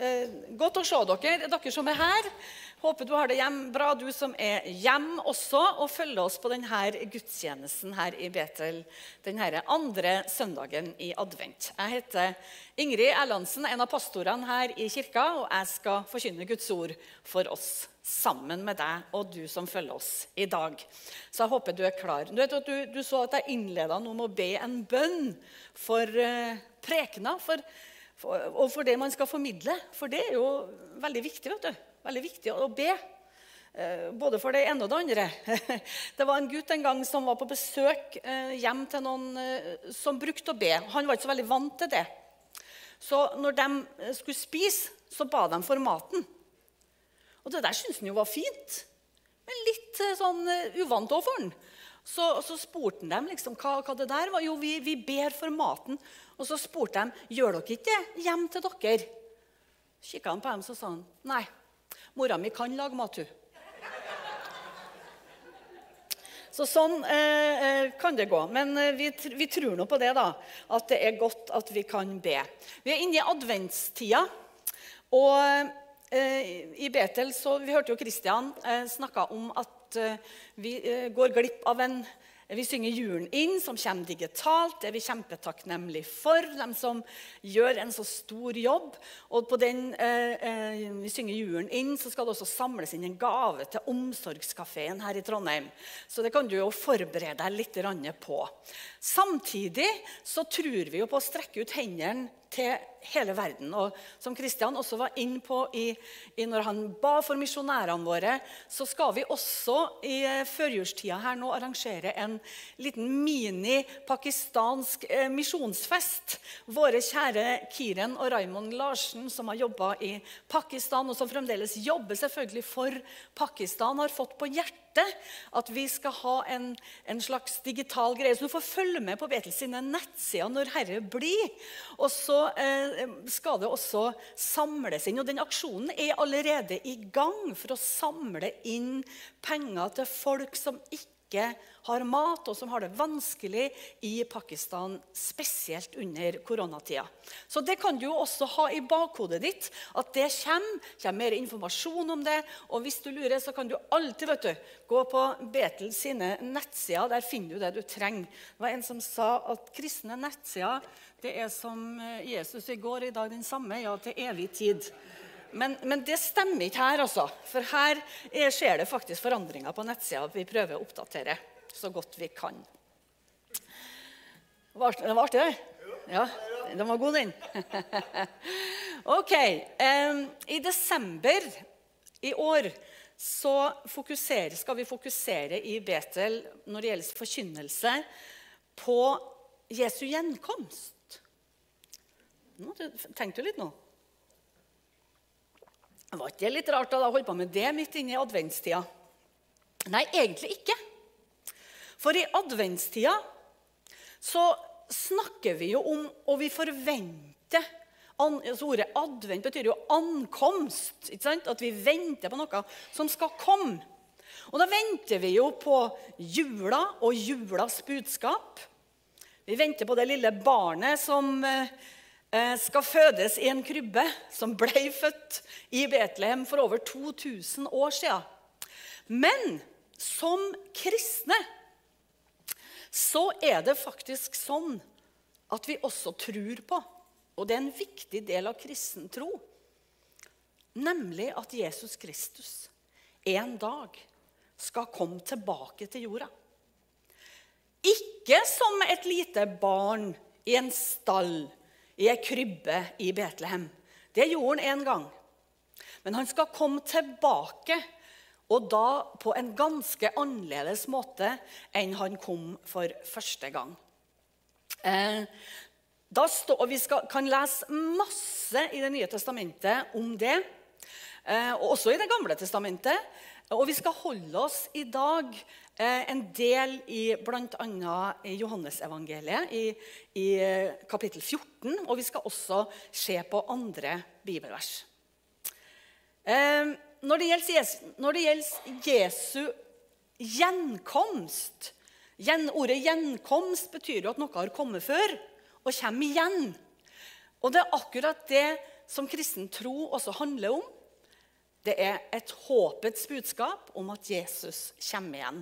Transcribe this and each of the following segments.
eh, godt å se dere, dere som er her. Håper du har det hjem, bra, du som er hjem også, og følger oss på denne gudstjenesten her i Betel denne andre søndagen i advent. Jeg heter Ingrid Erlandsen, en av pastorene her i kirka, og jeg skal forkynne Guds ord for oss sammen med deg og du som følger oss i dag. Så jeg håper du er klar. Du, vet du, du så at jeg innleda nå med å be en bønn for uh, prekena for, og for det man skal formidle. For det er jo veldig viktig. vet du. Veldig viktig å be. Eh, både for det ene og det andre. Det var en gutt en gang som var på besøk eh, hjem til noen eh, som brukte å be. Han var ikke så veldig vant til det. Så når de skulle spise, så ba de for maten. Og det der syntes han jo var fint, men litt sånn uvant òg for han. Så, så, spurte han dem liksom, hva, hva, det der var. Jo, vi, vi, ber for maten. Og så spurte de gjør dere ikke det hjem til dere. Kikka han på dem så sa han nei. Mora mi kan lage mat, hun. Så sånn eh, eh, kan det gå. Men eh, vi, vi, tror nå på det, da. At det er godt at vi kan be. Vi er inne i adventstida. Og eh, i Betel så Vi hørte jo Kristian eh, snakka om at eh, vi går glipp av en vi synger julen inn, som kommer digitalt. Det er vi kjempetakknemlige for. De som gjør en så stor jobb. Og på den eh, eh, vi synger julen inn, så skal det også samles inn en gave til Omsorgskafeen her i Trondheim. Så det kan du jo forberede deg litt på. Samtidig så tror vi jo på å strekke ut hendene til hele verden. Og som Kristian også var inn på i, i når han ba for misjonærene våre, så skal vi også i eh, førjulstida her nå arrangere en liten mini-pakistansk eh, misjonsfest. Våre kjære Kiren og Raymond Larsen, som har jobba i Pakistan, og som fremdeles jobber selvfølgelig for Pakistan, har fått på hjertet at vi skal ha en, en, slags digital greie. Så du får følge med på Betel sine nettsider når Herre blir. Og så eh, skal det også samles inn. Og den aksjonen er allerede i gang for å samle inn penger til folk som ikke ikke har mat, og som har det vanskelig i Pakistan, spesielt under koronatida. Så det kan du jo også ha i bakhodet ditt, at det kommer, kommer mer informasjon om det. Og hvis du lurer, så kan du alltid vet du, gå på Betel sine nettsider. Der finner du det du trenger. Det var en som sa at kristne nettsider det er som Jesus i går, i dag den samme, ja, til evig tid. Men, men, det stemmer ikke her, altså. For her skjer det faktisk forandringer på nettsida. Vi prøver å oppdatere så godt vi kan. Det var artig, det? Ja, den var god, den. ok. I desember i år så skal vi fokusere i Betel når det gjelder forkynnelse, på Jesu gjenkomst. Nå, tenkte du litt nå? Var ikke det litt rart da å holde på med det midt inne i adventstida? Nei, egentlig ikke. For i adventstida så snakker vi jo om, og vi forventer altså Ordet advent betyr jo ankomst. ikke sant? At vi venter på noe som skal komme. Og da venter vi jo på jula og julas budskap. Vi venter på det lille barnet som Eh, skal fødes i en krybbe som ble født i Betlehem for over 2000 år siden. Men som kristne så er det faktisk sånn at vi også tror på, og det er en viktig del av kristen tro, nemlig at Jesus Kristus en dag skal komme tilbake til jorda. Ikke som et lite barn i en stall i ei krybbe i Betlehem. Det gjorde han en gang. Men han skal komme tilbake, og da på en ganske annerledes måte enn han kom for første gang. Eh, stå, og Vi skal, kan lese masse i Det nye testamentet om det, eh, og også i Det gamle testamentet. Og vi skal holde oss i dag en del i bl.a. Johannesevangeliet i, i eh, kapittel 14. Og vi skal også se på andre bibelvers. Eh, når, det gjelder, når det gjelder Jesu gjenkomst gjen, Ordet 'gjenkomst' betyr jo at noe har kommet før og kommer igjen. Og det er akkurat det som kristen tro også handler om, det er et håpets budskap om at Jesus kommer igjen.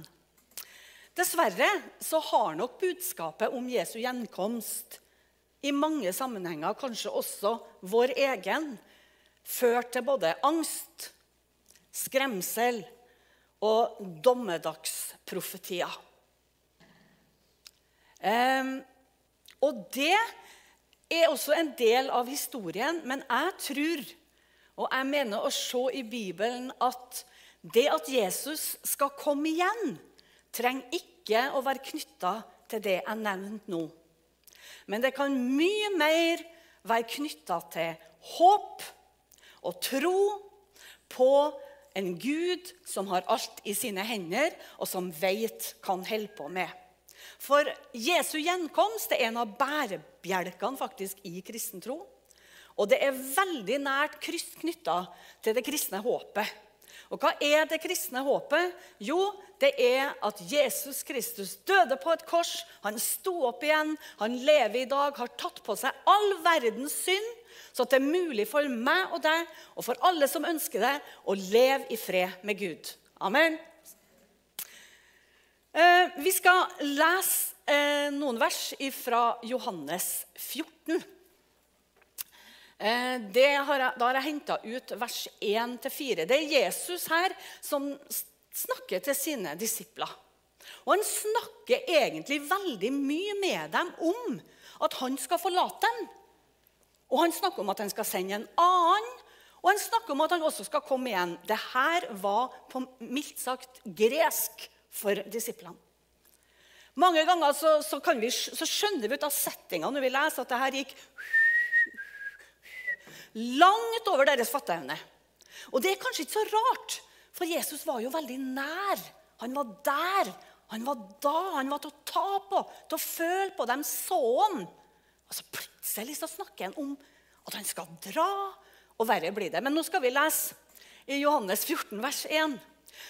Dessverre så har nok budskapet om Jesu gjenkomst i mange sammenhenger, kanskje også vår egen, ført til både angst, skremsel og dommedagsprofetier. Um, og det er også en del av historien, men jeg tror, og jeg mener å se i Bibelen, at det at Jesus skal komme igjen, trenger ikke å være knytta til det jeg nevnte nå. Men det kan mye mer være knytta til håp og tro på en Gud som har alt i sine hender, og som veit hva han holder på med. For Jesu gjenkomst er en av bærebjelkene faktisk i kristen tro. Og det er veldig nært knytta til det kristne håpet. Og hva er det kristne håpet? Jo, det er at Jesus Kristus døde på et kors. Han sto opp igjen, han lever i dag, har tatt på seg all verdens synd, så at det er mulig for meg og deg, og for alle som ønsker det, å leve i fred med Gud. Amen. Eh, vi skal lese eh, noen vers fra Johannes 14. Eh, har jeg, da har jeg henta ut vers 1-4. Det er Jesus her som snakker til sine disipler. Og Han snakker egentlig veldig mye med dem om at han skal forlate dem. Og han snakker om at han skal sende en annen, og han snakker om at han også skal komme igjen. Det her var på mildt sagt gresk for disiplene. Mange ganger så, så, vi, så skjønner vi ut av settinga når vi leser at det her gikk Langt over deres fatteevne. Og det er kanskje ikke så rart, for Jesus var jo veldig nær. Han var der. Han var da. Han var til å ta på, til å føle på. De så han. Og så plutselig så snakker han om at han skal dra, og verre blir det. Men nå skal vi lese i Johannes 14, vers 1.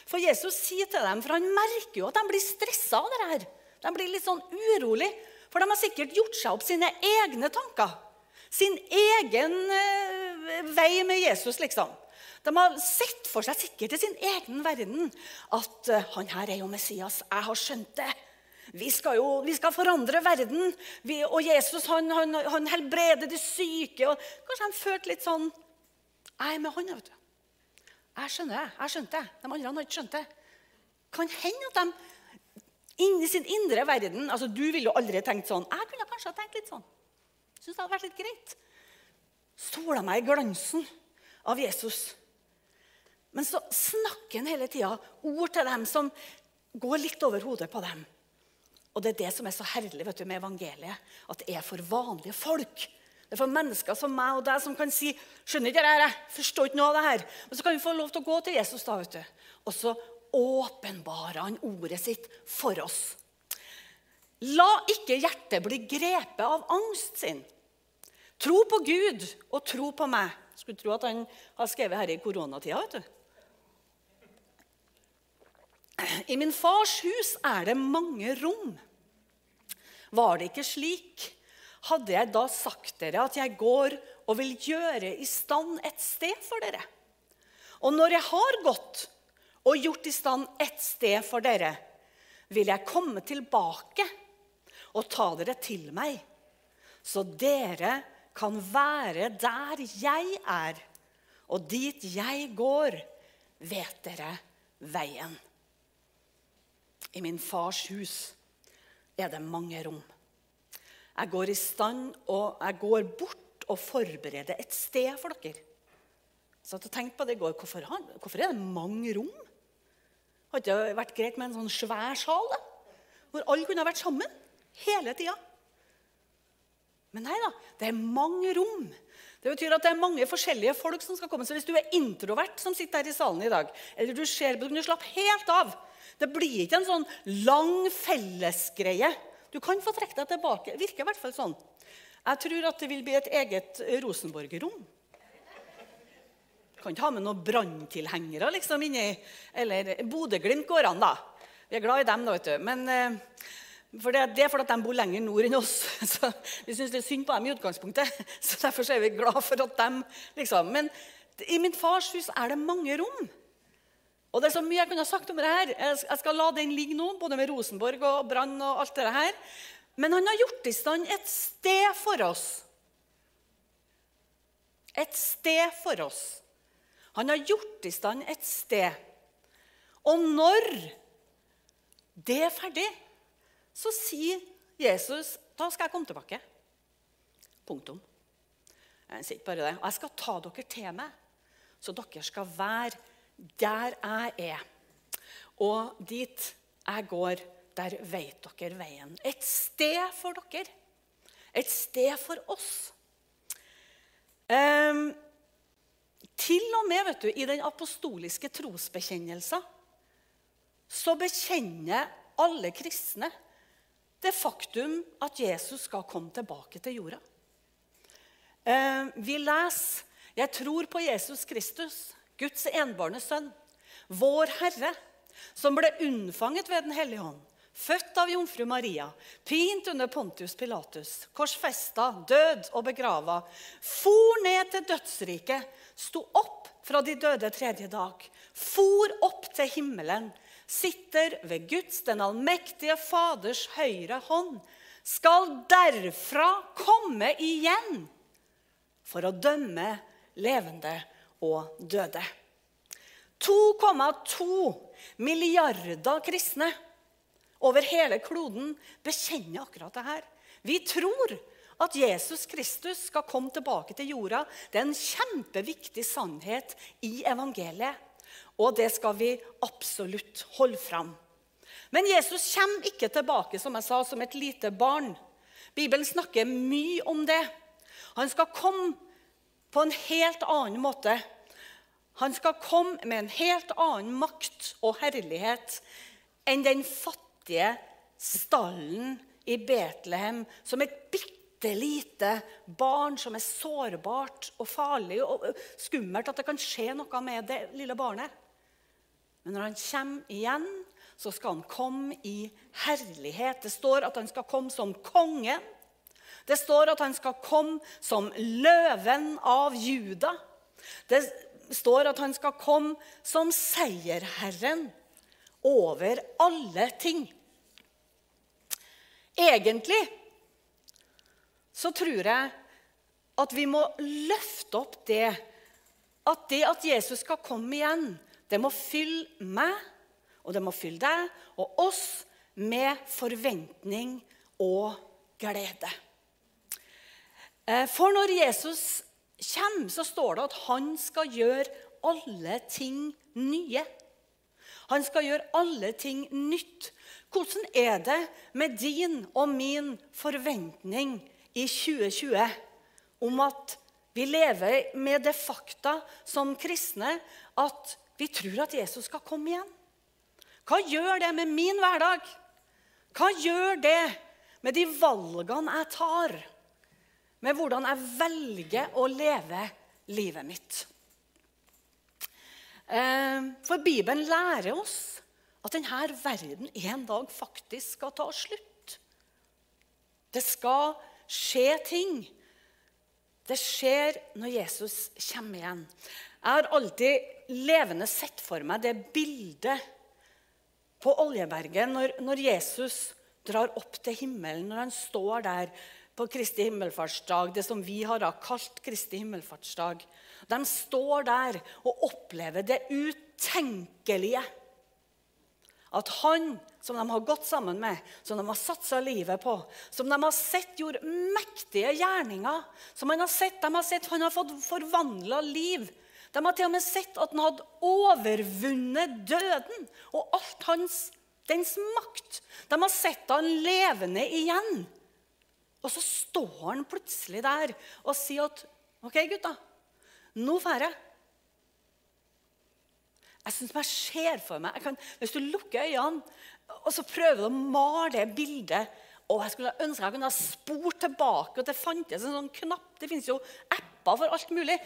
For Jesus sier til dem, for han merker jo at de blir stressa av det her. De blir litt sånn urolig, for de har sikkert gjort seg opp sine egne tanker sin egen eh, vei med Jesus, liksom. De har sett for seg sikkert i sin egen verden at uh, han her er jo Messias. Jeg har skjønt det. Vi skal jo vi skal forandre verden. Vi, og Jesus han, han, han, helbreder de syke. og Kanskje han følte litt sånn Jeg er med han, vet du. Jeg skjønner det. Jeg skjønte det. De andre har ikke skjønt det. Kan hende at de inni sin indre verden altså Du ville jo aldri tenkt sånn. Jeg kunne kanskje ha tenkt litt sånn. Syns det hadde vært litt greit. Sola meg i glansen av Jesus. Men så snakker han hele tida ord til dem som går litt over hodet på dem. Og det er det som er så herlig vet du, med evangeliet, at det er for vanlige folk. Det er for mennesker som meg og deg som kan si 'Skjønner ikke det jeg forstår ikke noe av det her.' Men så kan vi få lov til å gå til Jesus, da, vet du. Og så åpenbarer han ordet sitt for oss. La ikke hjertet bli grepet av angst sin. Tro på Gud og tro på meg. Skulle tro at han har skrevet her i koronatida. vet du. I min fars hus er det mange rom. Var det ikke slik, hadde jeg da sagt dere at jeg går og vil gjøre i stand et sted for dere. Og når jeg har gått og gjort i stand et sted for dere, vil jeg komme tilbake og ta dere til meg, så dere kan være der jeg er, og dit jeg går, vet dere veien. I min fars hus er det mange rom. Jeg går i stand, og jeg går bort og forbereder et sted for dere. Så tenkte på det i går. Hvorfor, hvorfor, er det mange rom? Hadde det vært greit med en sånn svær sal? Da? Hvor alle kunne vært sammen? Hele tida. Men nei da, det er mange rom. Det betyr at det er mange forskjellige folk som skal komme. Så hvis du er introvert som sitter her i salen i dag, eller du ser på, du slappe helt av. Det blir ikke en sånn lang fellesgreie. Du kan få trekke deg tilbake. Det virker i hvert fall sånn. Jeg tror at det vil bli et eget Rosenborg-rom. Kan ikke ha med noen branntilhengere liksom inni. Eller Bodø-Glimt går an, da. Vi er glad i dem, da, vet du. Men, eh, For det, det er fordi de bor lenger nord enn oss. Så vi syns er synd på dem i utgangspunktet. Så Derfor er vi glad for at dem liksom. Men i min fars hus er det mange rom. Og det er så mye jeg kunne ha sagt om det her. Jeg skal la den ligge nå, både med Rosenborg og Brann og alt det her. Men han har gjort i stand et sted for oss. Et sted for oss. Han har gjort i stand et sted. Og når det er ferdig så sier Jesus da skal jeg komme tilbake. Punktum. Jeg sier ikke bare det. Jeg skal ta dere til meg, så dere skal være der jeg er. Og dit jeg går, der vet dere veien. Et sted for dere. Et sted for oss. Um, til og med vet du, i den apostoliske trosbekjennelsen så bekjenner alle kristne det faktum at Jesus skal komme tilbake til jorda. Eh, vi leser 'Jeg tror på Jesus Kristus, Guds enbårne sønn, vår Herre', som ble unnfanget ved Den hellige hånd, født av jomfru Maria, pint under Pontius Pilatus, korsfesta, død og begrava, for ned til dødsriket, sto opp fra de døde tredje dag, for opp til himmelen, sitter ved Guds, den allmektige Faders høyre hånd, skal derfra komme igjen for å dømme levende og døde. 2,2 milliarder kristne over hele kloden bekjenner akkurat det her. Vi tror at Jesus Kristus skal komme tilbake til jorda. Det er en kjempeviktig sannhet i evangeliet. Og det skal vi absolutt holde fram. Men Jesus kommer ikke tilbake som jeg sa, som et lite barn. Bibelen snakker mye om det. Han skal komme på en helt annen måte. Han skal komme med en helt annen makt og herlighet enn den fattige stallen i Betlehem som et bitte lite barn som er sårbart og farlig og skummelt at det kan skje noe med det lille barnet. Men når han kommer igjen, så skal han komme i herlighet. Det står at han skal komme som kongen. Det står at han skal komme som løven av Juda. Det står at han skal komme som seierherren over alle ting. Egentlig så tror jeg at vi må løfte opp det at det at Jesus skal komme igjen, det må fylle meg, og det må fylle deg og oss med forventning og glede. Eh, for når Jesus kommer, så står det at han skal gjøre alle ting nye. Han skal gjøre alle ting nytt. Hvordan er det med din og min forventning i 2020 om at vi lever med det fakta som kristne at vi tror at Jesus skal komme igjen. Hva gjør det med min hverdag? Hva gjør det med de valgene jeg tar? Med hvordan jeg velger å leve livet mitt? Eh, for Bibelen lærer oss at denne verden en dag faktisk skal ta slutt. Det skal skje ting. Det skjer når Jesus kommer igjen. Jeg har alltid levende sett for meg det bildet på Oljeberget når, når, Jesus drar opp til himmelen, når han står der på Kristi himmelfartsdag, det som vi har kalt Kristi himmelfartsdag. De står der og opplever det utenkelige. At han som de har gått sammen med, som de har satsa livet på, som de har sett gjorde mektige gjerninger som Han har sett, de har sett han har fått forvandla liv de har til og med sett at han hadde overvunnet døden og alt hans, dens makt. De har sett han levende igjen. Og så står han plutselig der og sier at OK, gutta, nå drar jeg. Jeg syns jeg ser for meg kan, Hvis du lukker øynene og så prøver du å male det bildet og jeg skulle ønske jeg kunne ha spurt tilbake. at Det fantes en sånn knapp. Det finnes jo apper for alt mulig.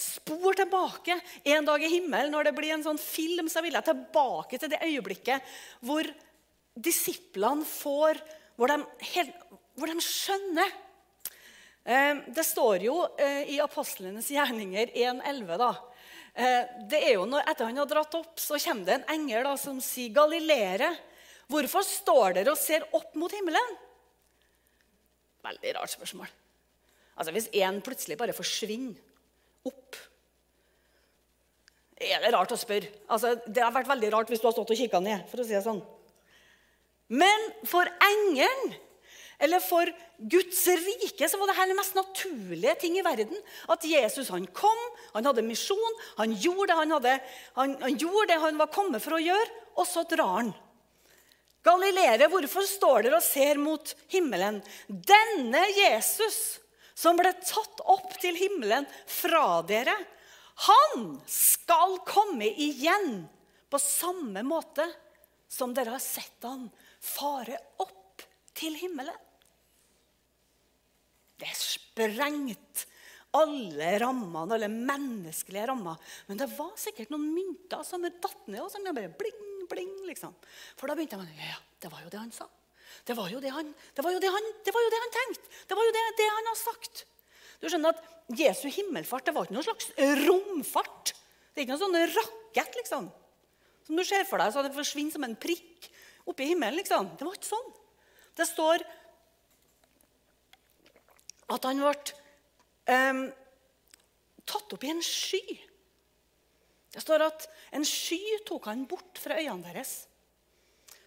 Spor tilbake en dag i himmelen når det blir en sånn film. Så vil jeg tilbake til det øyeblikket hvor disiplene får Hvor de, hvor de skjønner. Eh, det står jo eh, i apostlenes gjerninger 1.11, da. Eh, det er jo når, Etter han har dratt opp, så kommer det en engel da, som sier, 'Galilere, hvorfor står dere og ser opp mot himmelen?' Veldig rart spørsmål. Altså Hvis én plutselig bare forsvinner opp er det rart å spørre. Altså, det har vært veldig rart hvis du har stått og kikka ned. for å si det sånn. Men for engelen, eller for Guds rike, så var det her den mest naturlige ting i verden. At Jesus han kom, han hadde misjon, han gjorde det han, hadde, han, han, gjorde det han var kommet for å gjøre, og så drar han. Galileere, hvorfor står dere og ser mot himmelen? Denne Jesus som ble tatt opp til himmelen fra dere, han skal komme igjen på samme måte som dere har sett han fare opp til himmelen. Det er sprengt alle rammene, alle menneskelige rammer. Men det var sikkert noen mynter som datt ned, og som bare bling, bling. liksom. For da begynte man ja, det var jo det han sa. Det var jo det han, det var jo det han, det var jo det han tenkte. Det var jo det, det han har sagt. Du skjønner at Jesu himmelfart det var ikke noen slags romfart. Det er ikke noen sånn rakett liksom. som du ser for deg, så det forsvinner som en prikk oppi himmelen. liksom. Det var ikke sånn. Det står at han ble um, tatt opp i en sky. Det står at en sky tok han bort fra øynene deres.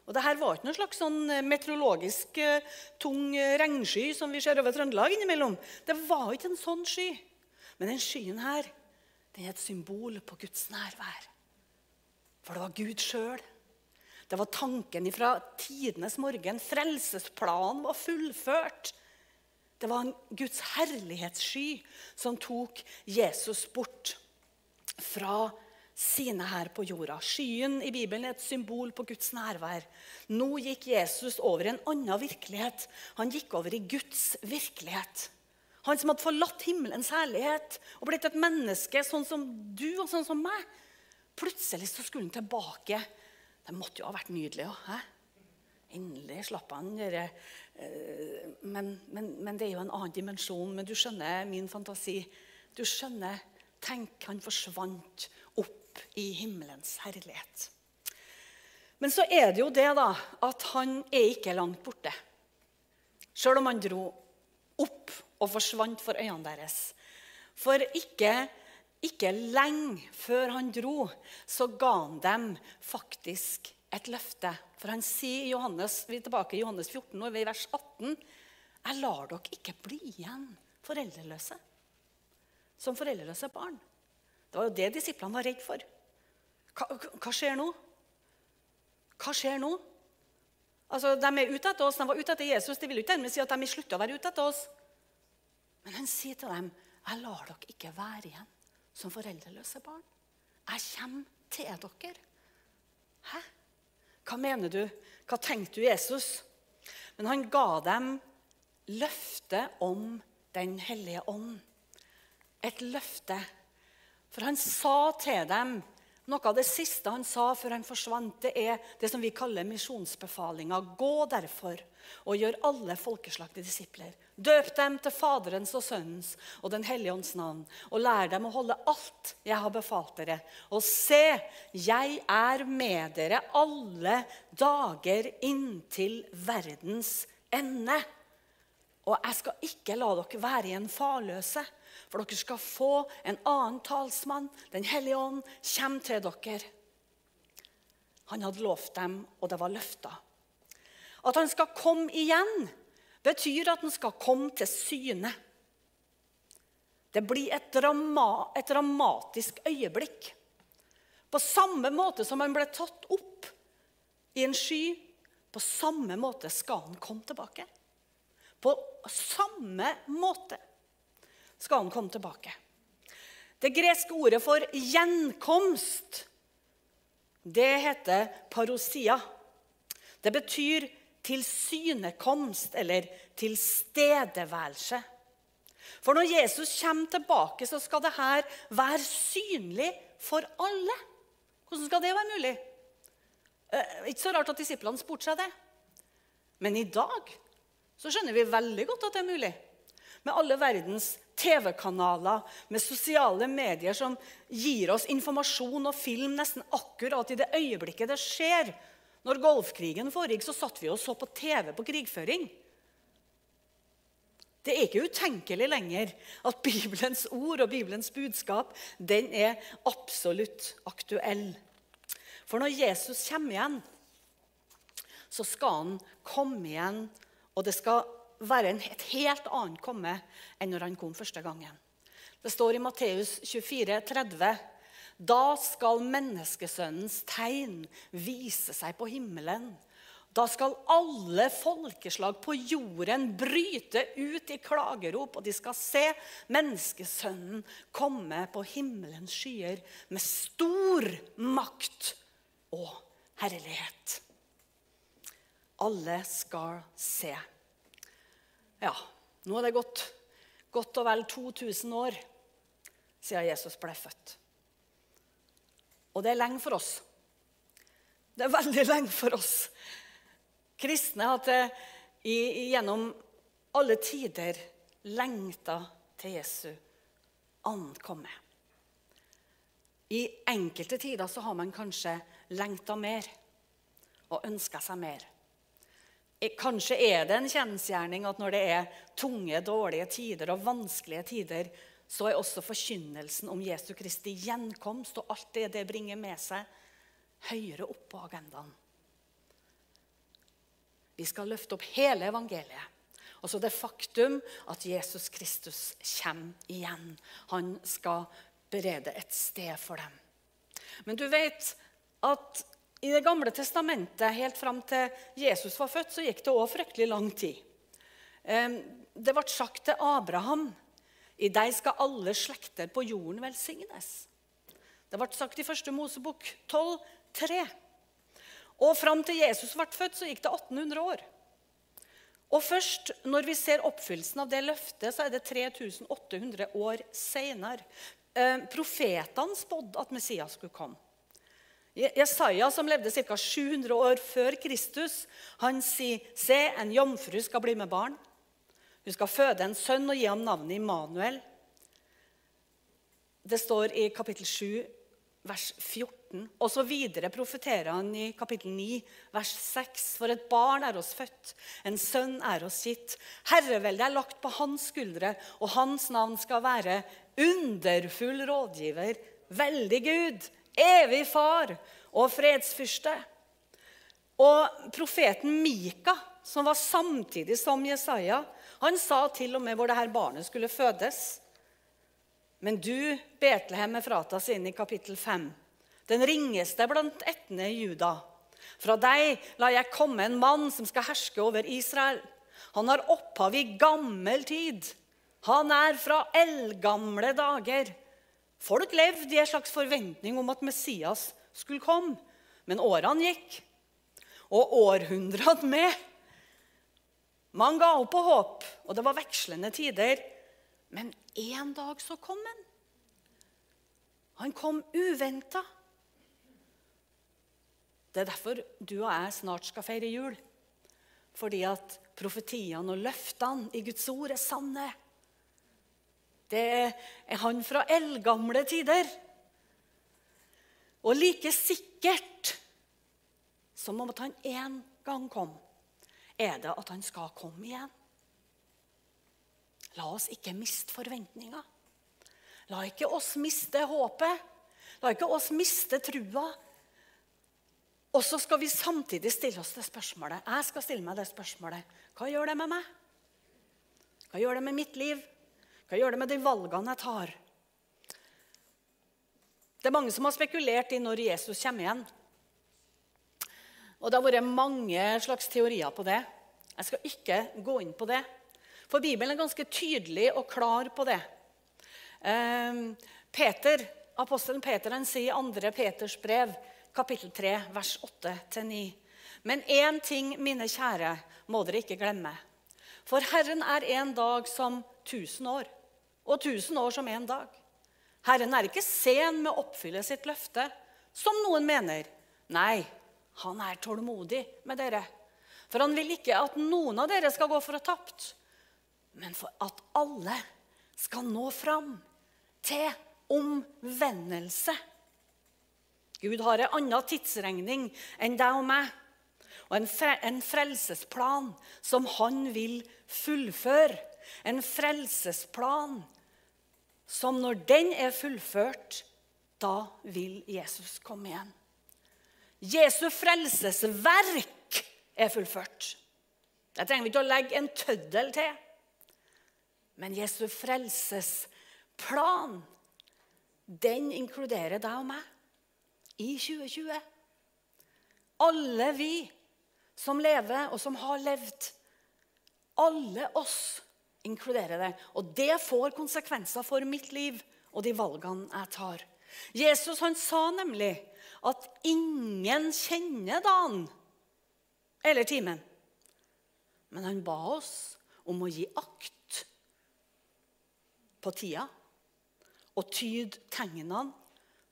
Og det her var ikke noen slags sånn eh, meteorologisk uh, tung uh, regnsky som vi ser over Trøndelag innimellom. Det var ikke en sånn sky. Men den skyen her den er et symbol på Guds nærvær. For det var Gud sjøl. Det var tanken fra tidenes morgen. Frelsesplanen var fullført. Det var en Guds herlighetssky som tok Jesus bort fra sine her på jorda. Skyen i Bibelen er et symbol på Guds nærvær. Nå gikk Jesus over i en annen virkelighet. Han gikk over i Guds virkelighet. Han som hadde forlatt himmelens herlighet og blitt et menneske sånn som du og sånn som meg. Plutselig så skulle han tilbake. Det måtte jo ha vært nydelig. Ja, Endelig slapp han dere. Eh, men, men, men, det er jo en annen dimensjon. Men du skjønner min fantasi. Du skjønner Tenk, han forsvant i himmelens herlighet. Men så er det jo det da, at han er ikke langt borte. Sjøl om han dro opp og forsvant for øynene deres. For ikke, ikke lenge før han dro, så ga han dem faktisk et løfte. For han sier i Johannes, vi er tilbake i Johannes 14, og i vers 18 Jeg lar dere ikke bli igjen foreldreløse som foreldreløse barn. Det var jo det disiplene var redd for. Hva, hva skjer nå? Hva skjer nå? Altså, De er ute etter oss, de var ute etter Jesus. De vil ikke dermed si at de slutter å være ute etter oss. Men han sier til dem, 'Jeg lar dere ikke være igjen som foreldreløse barn.' 'Jeg kommer til dere.' Hæ? Hva mener du? Hva tenkte du, Jesus? Men han ga dem løftet om Den hellige ånd. Et løfte for han sa til dem Noe av det siste han sa før han forsvant, det er det som vi kaller misjonsbefalinga. Gå derfor og gjør alle folkeslag til disipler. Døp dem til Faderens og Sønnens og Den hellige ånds navn. Og lær dem å holde alt jeg har befalt dere. Og se, jeg er med dere alle dager inntil verdens ende. Og jeg skal ikke la dere være igjen farløse. For dere skal få en annen talsmann. Den hellige ånd kommer til dere. Han hadde lovt dem, og det var løfta. At han skal komme igjen, betyr at han skal komme til syne. Det blir et, drama, et dramatisk øyeblikk. På samme måte som han ble tatt opp i en sky, på samme måte skal han komme tilbake. På samme måte skal han komme tilbake. Det greske ordet for gjenkomst, det heter parosia. Det betyr tilsynekomst eller tilstedeværelse. For når Jesus kommer tilbake, så skal dette være synlig for alle. Hvordan skal det være mulig? Eh, ikke så rart at disiplene spurte seg det. Men i dag så skjønner vi veldig godt at det er mulig. Med alle verdens TV-kanaler, med sosiale medier som gir oss informasjon og film nesten akkurat i det øyeblikket det skjer. Når Golfkrigen foregikk, så satt vi og så på TV på krigføring. Det er ikke utenkelig lenger at Bibelens ord og Bibelens budskap den er absolutt aktuell. For når Jesus kommer igjen, så skal han komme igjen, og det skal være et helt annet komme enn når han kom første gangen. Det står i Matteus 24, 30, Da skal menneskesønnens tegn vise seg på himmelen. Da skal alle folkeslag på jorden bryte ut i klagerop, og de skal se menneskesønnen komme på himmelens skyer med stor makt og herlighet. Alle skal se. Ja, nå er det gått godt og vel 2000 år siden Jesus ble født. Og det er lenge for oss. Det er veldig lenge for oss. Kristne hadde gjennom alle tider lengta til Jesu ankomme. I enkelte tider så har man kanskje lengta mer og ønska seg mer. Kanskje er det en kjensgjerning at når det er tunge, dårlige tider og vanskelige tider, så er også forkynnelsen om Jesu Kristi gjenkomst og alt det det bringer med seg, høyere opp på agendaen. Vi skal løfte opp hele evangeliet. Og så det faktum at Jesus Kristus kommer igjen. Han skal berede et sted for dem. Men du vet at i Det gamle testamentet, helt fram til Jesus var født, så gikk det òg fryktelig lang tid. Det ble sagt til Abraham i deg skal alle slekter på jorden velsignes. Det ble sagt i første Mosebok 12, 3. Og fram til Jesus ble født, så gikk det 1800 år. Og først når vi ser oppfyllelsen av det løftet, så er det 3800 år seinere. profetene spådde at Messias skulle komme. Jesaja, som levde ca. 700 år før Kristus, han sier Se, en jomfru skal bli med barn. Hun skal føde en sønn og gi ham navnet Immanuel. Det står i kapittel 7, vers 14. Og så videre profeterer han i kapittel 9, vers 6. For et barn er oss født, en sønn er oss gitt. Herreveldet er lagt på hans skuldre, og hans navn skal være underfull rådgiver, veldig Gud, evig far og fredsfyrste. Og profeten Mika, som var samtidig som Jesaja, han sa til og med hvor dette barnet skulle fødes. Men du, Betlehem fratas inn i kapittel 5, den ringeste blant ættene i Juda. Fra deg la jeg komme en mann som skal herske over Israel. Han har opphav i gammel tid. Han er fra eldgamle dager. Folk levde i en slags forventning om at Messias skulle komme. Men årene gikk, og århundrene med. Man ga opp på håp, og det var vekslende tider. Men en dag så kom han. Han kom uventa. Det er derfor du og jeg snart skal feire jul. Fordi at profetiene og løftene i Guds ord er sanne. Det er han fra eldgamle tider. Og like sikkert som om at han en gang kom, er det at han skal komme igjen. La oss ikke miste forventninga. La ikke oss miste håpet. La ikke oss miste trua. Og så skal vi samtidig stille oss det spørsmålet. Jeg skal stille meg det spørsmålet. Hva gjør det med meg? Hva gjør det med mitt liv? Hva gjør det med de valgene jeg tar? Det er mange som har spekulert i når Jesus kommer igjen. Og Det har vært mange slags teorier på det. Jeg skal ikke gå inn på det. For Bibelen er ganske tydelig og klar på det. Ehm, Peter, Apostelen Peter han sier i 2. Peters brev, kapittel 3, vers 8-9. Men én ting, mine kjære, må dere ikke glemme. For Herren er en dag som tusen år, og tusen år som en dag. Herren er ikke sen med å oppfylle sitt løfte, som noen mener. Nei, han er tålmodig med dere. For han vil ikke at noen av dere skal gå for å tapt, men for at alle skal nå fram til omvendelse. Gud har en annen tidsregning enn deg og meg, og en, en frelsesplan som han vil fullføre. En frelsesplan som når den er fullført, da vil Jesus komme igjen. Jesu frelsesverk er fullført. Det trenger vi ikke å legge en tøddel til. Men Jesu frelsesplan, den inkluderer deg og meg i 2020. Alle vi som lever, og som har levd. Alle oss inkluderer det. Og det får konsekvenser for mitt liv og de valgene jeg tar. Jesus han sa nemlig at ingen kjenner dagen eller timen. Men han ba oss om å gi akt på tida og tyde tegnene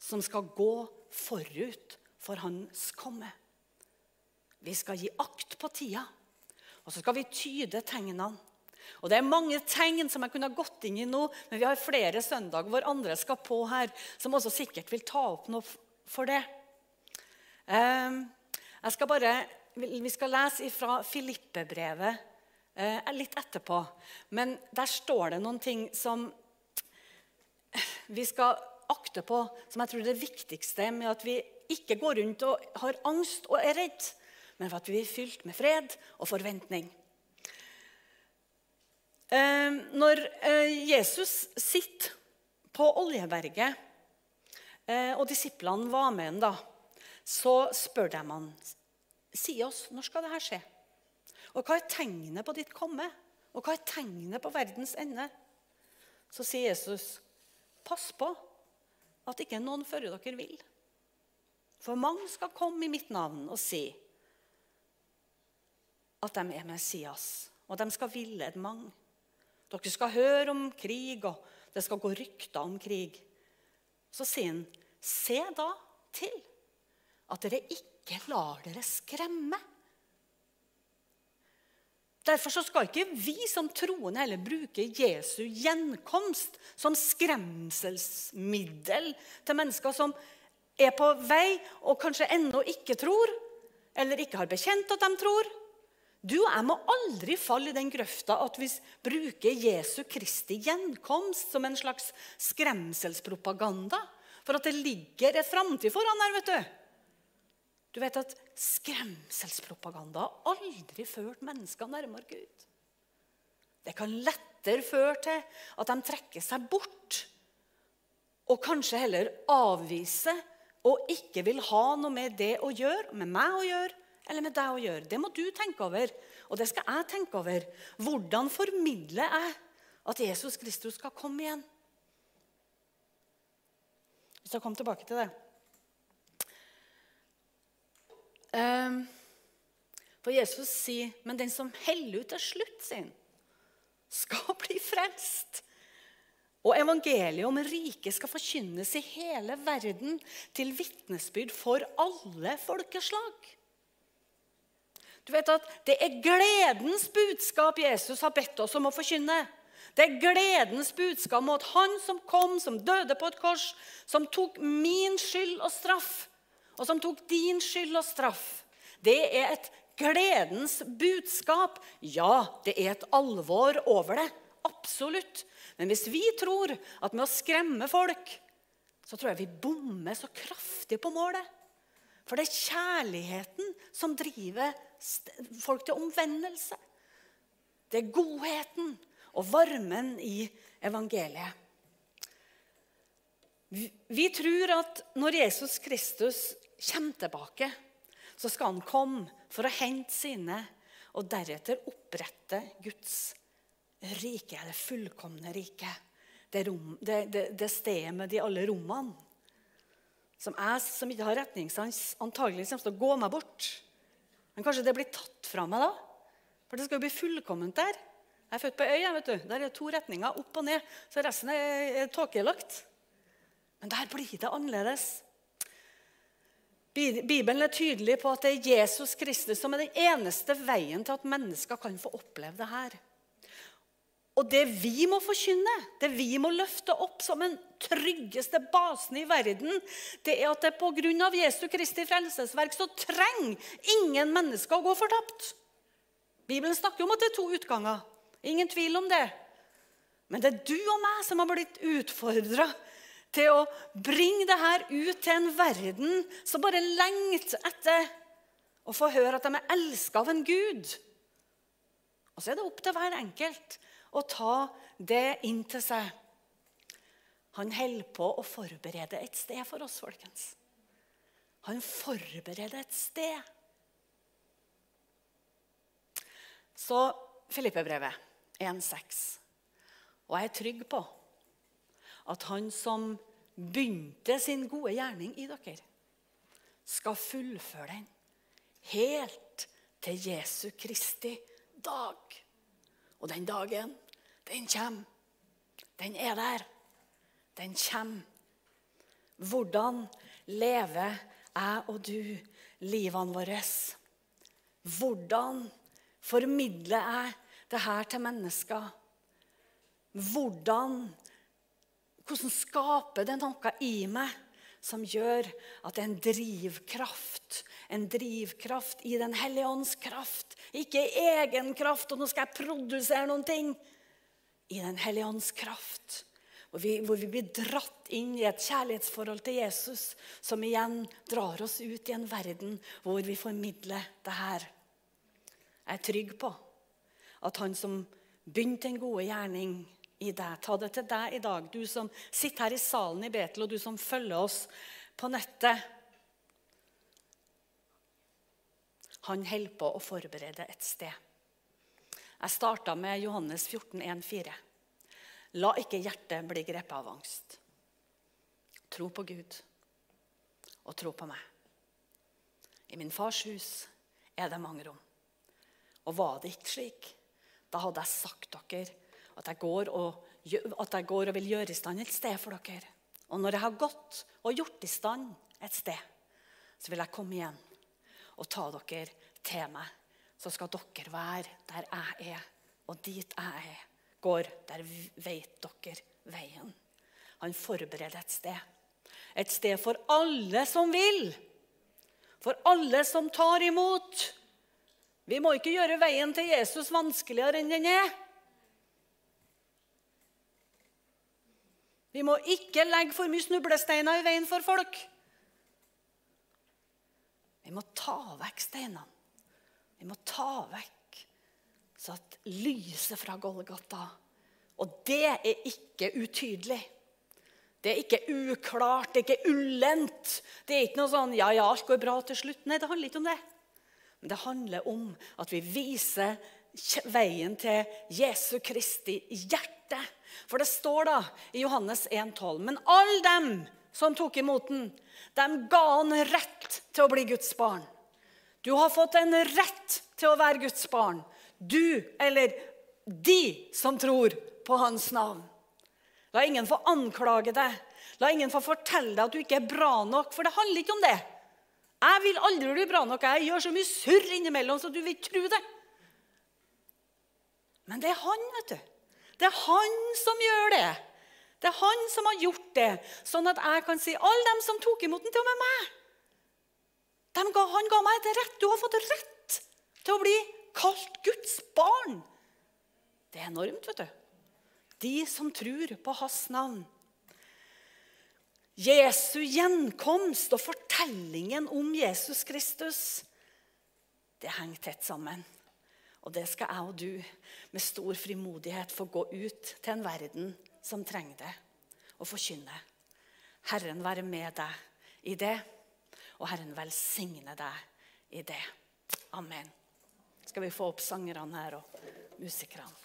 som skal gå forut for hans komme. Vi skal gi akt på tida, og så skal vi tyde tegnene. Og Det er mange tegn som jeg kunne ha gått inn i nå, men vi har flere søndager hvor andre skal på her, som også sikkert vil ta opp noe for det. Ehm, jeg skal bare, Vi skal lese fra Filippe-brevet eh, litt etterpå. Men der står det noen ting som vi skal akte på, som jeg tror er det viktigste med at vi ikke går rundt og har angst og er redd, men for at vi er fylt med fred og forventning. Ehm, når eh, Jesus sitter på Oljeberget, eh, og disiplene var med ham da, så spør de ham si oss, når skal dette skje? Og hva er tegnet på ditt komme? Og hva er tegnet på verdens ende? Så sier Jesus, pass på at ikke noen fører dere vil. For mange skal komme i mitt navn og si at de er Messias, og de skal villede mange. Dere skal høre om krig, og det skal gå rykter om krig. Så sier han, se da til at dere ikke lar dere skremme. Derfor skal ikke vi som troende heller bruke Jesu gjenkomst som skremselsmiddel til mennesker som er på vei og kanskje ennå ikke tror, eller ikke har bekjent at de tror. Du og jeg må aldri falle i den grøfta at vi bruker Jesu Kristi gjenkomst som en slags skremselspropaganda. For at det ligger et framtid foran der. vet du. Du vet at Skremselspropaganda har aldri ført mennesker nærmere Gud. Det kan lettere føre til at de trekker seg bort og kanskje heller avviser og ikke vil ha noe med det å gjøre, med meg å gjøre, eller med deg å gjøre. Det må du tenke over, og det skal jeg tenke over. Hvordan formidler jeg at Jesus Kristus skal komme igjen? Vi skal komme tilbake til det. Ehm, for Jesus sier, 'Men den som heller ut til slutt sin, skal bli frelst'. Og evangeliet om riket skal forkynnes i hele verden til vitnesbyrd for alle folkeslag. Du vet at Det er gledens budskap Jesus har bedt oss om å forkynne. Det er gledens budskap om at han som kom, som døde på et kors, som tok min skyld og straff, og som tok din skyld og straff, det er et gledens budskap. Ja, det er et alvor over det. Absolutt. Men hvis vi tror at med å skremme folk, så tror jeg vi bommer så kraftig på målet. For det er kjærligheten som driver folk til omvendelse. Det er godheten og varmen i evangeliet. Vi tror at når Jesus Kristus kommer tilbake, så skal han komme for å hente sine og deretter opprette Guds rike, det fullkomne riket. Det, rom, det, det, det stedet med de alle rommene. Som jeg som ikke har retningssans, antagelig kommer til å gå meg bort. Men kanskje det blir tatt fra meg da? For det skal jo bli fullkomment der. Jeg er født på øy. vet du. Der er to retninger, opp og ned. Så resten er tåkelagt. Men der blir det annerledes. Bibelen er tydelig på at det er Jesus Kristus som er den eneste veien til at mennesker kan få oppleve det her. Og det vi må forkynne, det vi må løfte opp som den tryggeste basen i verden, det er at det pga. Jesu Kristi frelsesverk så trenger ingen mennesker å gå fortapt. Bibelen snakker om at det er to utganger. Ingen tvil om det. Men det er du og meg som har blitt utfordra til å bringe det her ut til en verden som bare lengter etter å få høre at de er elska av en Gud. Og så er det opp til hver enkelt å ta det inn til seg. Han holder på å forberede et sted for oss, folkens. Han forbereder et sted. Så Filippebrevet 1,6. Og jeg er trygg på at han som begynte sin gode gjerning i dere, skal fullføre den helt til Jesu Kristi dag. Og den dagen, den kommer. Den er der. Den kommer. Hvordan lever jeg og du livene våre? Hvordan formidler jeg det her til mennesker? Hvordan, hvordan skaper det noe i meg som gjør at det er en drivkraft? En drivkraft i Den hellige ånds kraft. Ikke egen kraft, og nå skal jeg produsere noen ting. I Den hellige ånds kraft. Hvor vi, hvor vi blir dratt inn i et kjærlighetsforhold til Jesus, som igjen drar oss ut i en verden hvor vi formidler det her. Jeg er trygg på at han som begynte en gode gjerning i deg. Ta det til deg i dag, du som sitter her i salen i Betel, og du som følger oss på nettet. Han holder på å forberede et sted. Jeg starta med Johannes 14, 14,1,4. La ikke hjertet bli grepet av angst. Tro på Gud og tro på meg. I min fars hus er det mange rom. Og var det ikke slik, da hadde jeg sagt dere at jeg går og, at jeg går og vil gjøre i stand et sted for dere. Og når jeg har gått og gjort i stand et sted, så vil jeg komme igjen og ta dere til meg. Så skal dere være der jeg er, og dit jeg er, går, der vet dere veien. Han forbereder et sted. Et sted for alle som vil. For alle som tar imot. Vi må ikke gjøre veien til Jesus vanskeligere enn den er. Vi må ikke legge for mye snublesteiner i veien for folk. Vi må ta vekk steinene. Vi må ta vekk så at lyset fra Golgata Og det er ikke utydelig. Det er ikke uklart, det er ikke ulendt. Det er ikke noe sånn 'ja, ja, alt går bra til slutt'. Nei, det handler ikke om det. Men det handler om at vi viser veien til Jesu Kristi hjerte. For det står da i Johannes 1,12.: Men alle dem som tok imot den, dem ga han rett til å bli Guds barn. Du har fått en rett til å være Guds barn. Du, eller de som tror på hans navn. La ingen få anklage deg. La ingen få fortelle deg at du ikke er bra nok, for det handler ikke om det. Jeg vil aldri bli bra nok. Jeg gjør så mye surr innimellom så du vil tro det. Men det er han, vet du. Det er han som gjør det. Det er han som har gjort det, sånn at jeg kan si alle dem som tok imot den, til og med meg. Ga, han ga meg et rett. Du har fått rett til å bli kalt Guds barn. Det er enormt, vet du. De som tror på hans navn. Jesu gjenkomst og fortellingen om Jesus Kristus, det henger tett sammen. Og det skal jeg og du med stor frimodighet få gå ut til en verden som trenger det, og forkynne. Herren være med deg i det, og Herren velsigne deg i det. Amen. Skal vi få opp sangerne her og musikerne?